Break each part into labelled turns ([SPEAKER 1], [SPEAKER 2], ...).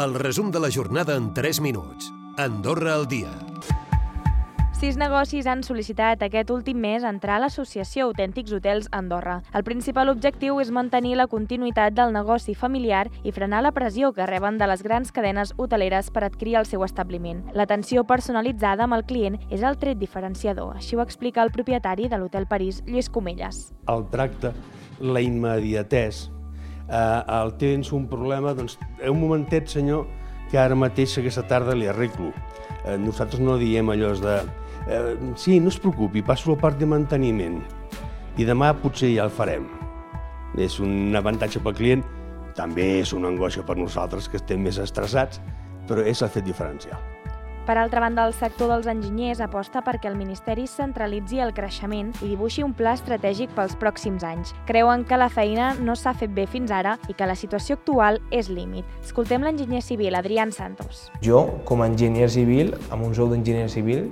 [SPEAKER 1] El resum de la jornada en 3 minuts. Andorra al dia.
[SPEAKER 2] Sis negocis han sol·licitat aquest últim mes entrar a l'associació Autèntics Hotels Andorra. El principal objectiu és mantenir la continuïtat del negoci familiar i frenar la pressió que reben de les grans cadenes hoteleres per adquirir el seu establiment. L'atenció personalitzada amb el client és el tret diferenciador, així ho explica el propietari de l'Hotel París, Lluís Comelles.
[SPEAKER 3] El tracte, la immediatès, eh, el tens un problema, doncs, en un momentet, senyor, que ara mateix aquesta tarda li arreglo. Eh, nosaltres no diem allò de eh, sí, no es preocupi, passo la part de manteniment i demà potser ja el farem. És un avantatge pel client, també és una angoixa per nosaltres que estem més estressats, però és el fet diferencial.
[SPEAKER 2] Per altra banda, el sector dels enginyers aposta perquè el Ministeri centralitzi el creixement i dibuixi un pla estratègic pels pròxims anys. Creuen que la feina no s'ha fet bé fins ara i que la situació actual és límit. Escoltem l'enginyer civil Adrián Santos.
[SPEAKER 4] Jo, com a enginyer civil, amb un sou d'enginyer civil,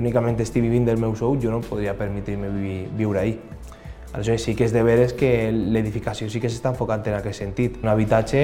[SPEAKER 4] únicament estic vivint del meu sou, jo no podria permetre-me viure ahí. Aleshores sí que és de veres que l'edificació sí que s'està enfocant en aquest sentit. Un habitatge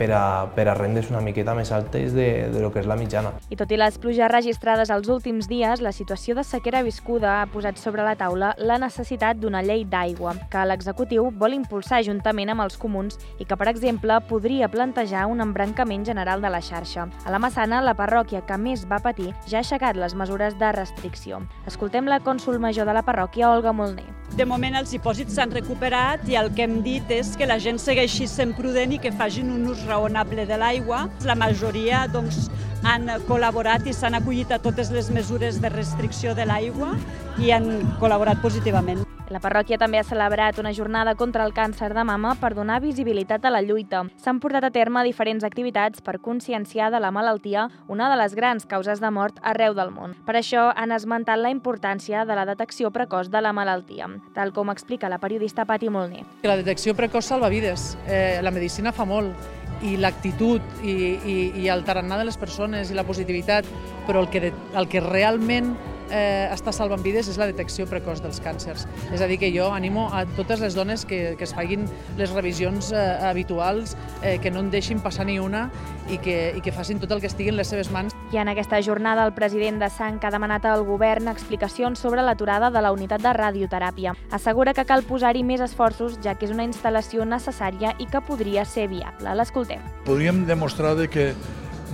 [SPEAKER 4] per a, per a rendes una miqueta més altes de, de lo que és la mitjana.
[SPEAKER 2] I tot i les pluges registrades els últims dies, la situació de sequera viscuda ha posat sobre la taula la necessitat d'una llei d'aigua, que l'executiu vol impulsar juntament amb els comuns i que, per exemple, podria plantejar un embrancament general de la xarxa. A la Massana, la parròquia que més va patir ja ha aixecat les mesures de restricció. Escoltem la cònsul major de la parròquia, Olga Molner.
[SPEAKER 5] De moment els dipòsits s'han recuperat i el que hem dit és que la gent segueixi sent prudent i que facin un ús raonable de l'aigua. La majoria doncs, han col·laborat i s'han acollit a totes les mesures de restricció de l'aigua i han col·laborat positivament.
[SPEAKER 2] La parròquia també ha celebrat una jornada contra el càncer de mama per donar visibilitat a la lluita. S'han portat a terme diferents activitats per conscienciar de la malaltia, una de les grans causes de mort arreu del món. Per això han esmentat la importància de la detecció precoç de la malaltia, tal com explica la periodista Pati Molner.
[SPEAKER 6] La detecció precoç salva vides. Eh, la medicina fa molt i l'actitud i, i, i el tarannà de les persones i la positivitat, però el que, el que realment eh, està salvant vides és la detecció precoç dels càncers. És a dir, que jo animo a totes les dones que, que es facin les revisions eh, habituals, eh, que no en deixin passar ni una i que, i que facin tot el que estigui en les seves mans.
[SPEAKER 2] I en aquesta jornada el president de Sant ha demanat al govern explicacions sobre l'aturada de la unitat de radioteràpia. Assegura que cal posar-hi més esforços, ja que és una instal·lació necessària i que podria ser viable. L'escoltem.
[SPEAKER 7] Podríem demostrar de que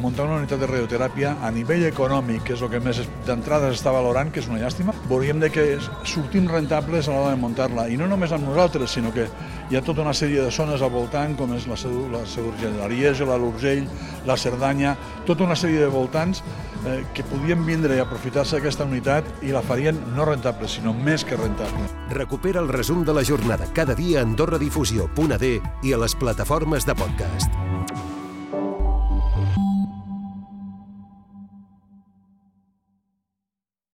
[SPEAKER 7] muntar una unitat de radioteràpia a nivell econòmic, que és el que més d'entrada s'està valorant, que és una llàstima, veuríem de que sortim rentables a l'hora de muntar-la, i no només amb nosaltres, sinó que hi ha tota una sèrie de zones al voltant, com és la, la Sedurgelleria, la l'Urgell, la Cerdanya, tota una sèrie de voltants eh, que podien vindre i aprofitar-se d'aquesta unitat i la farien no rentable, sinó més que rentable.
[SPEAKER 1] Recupera el resum de la jornada cada dia a AndorraDifusió.d i a les plataformes de podcast.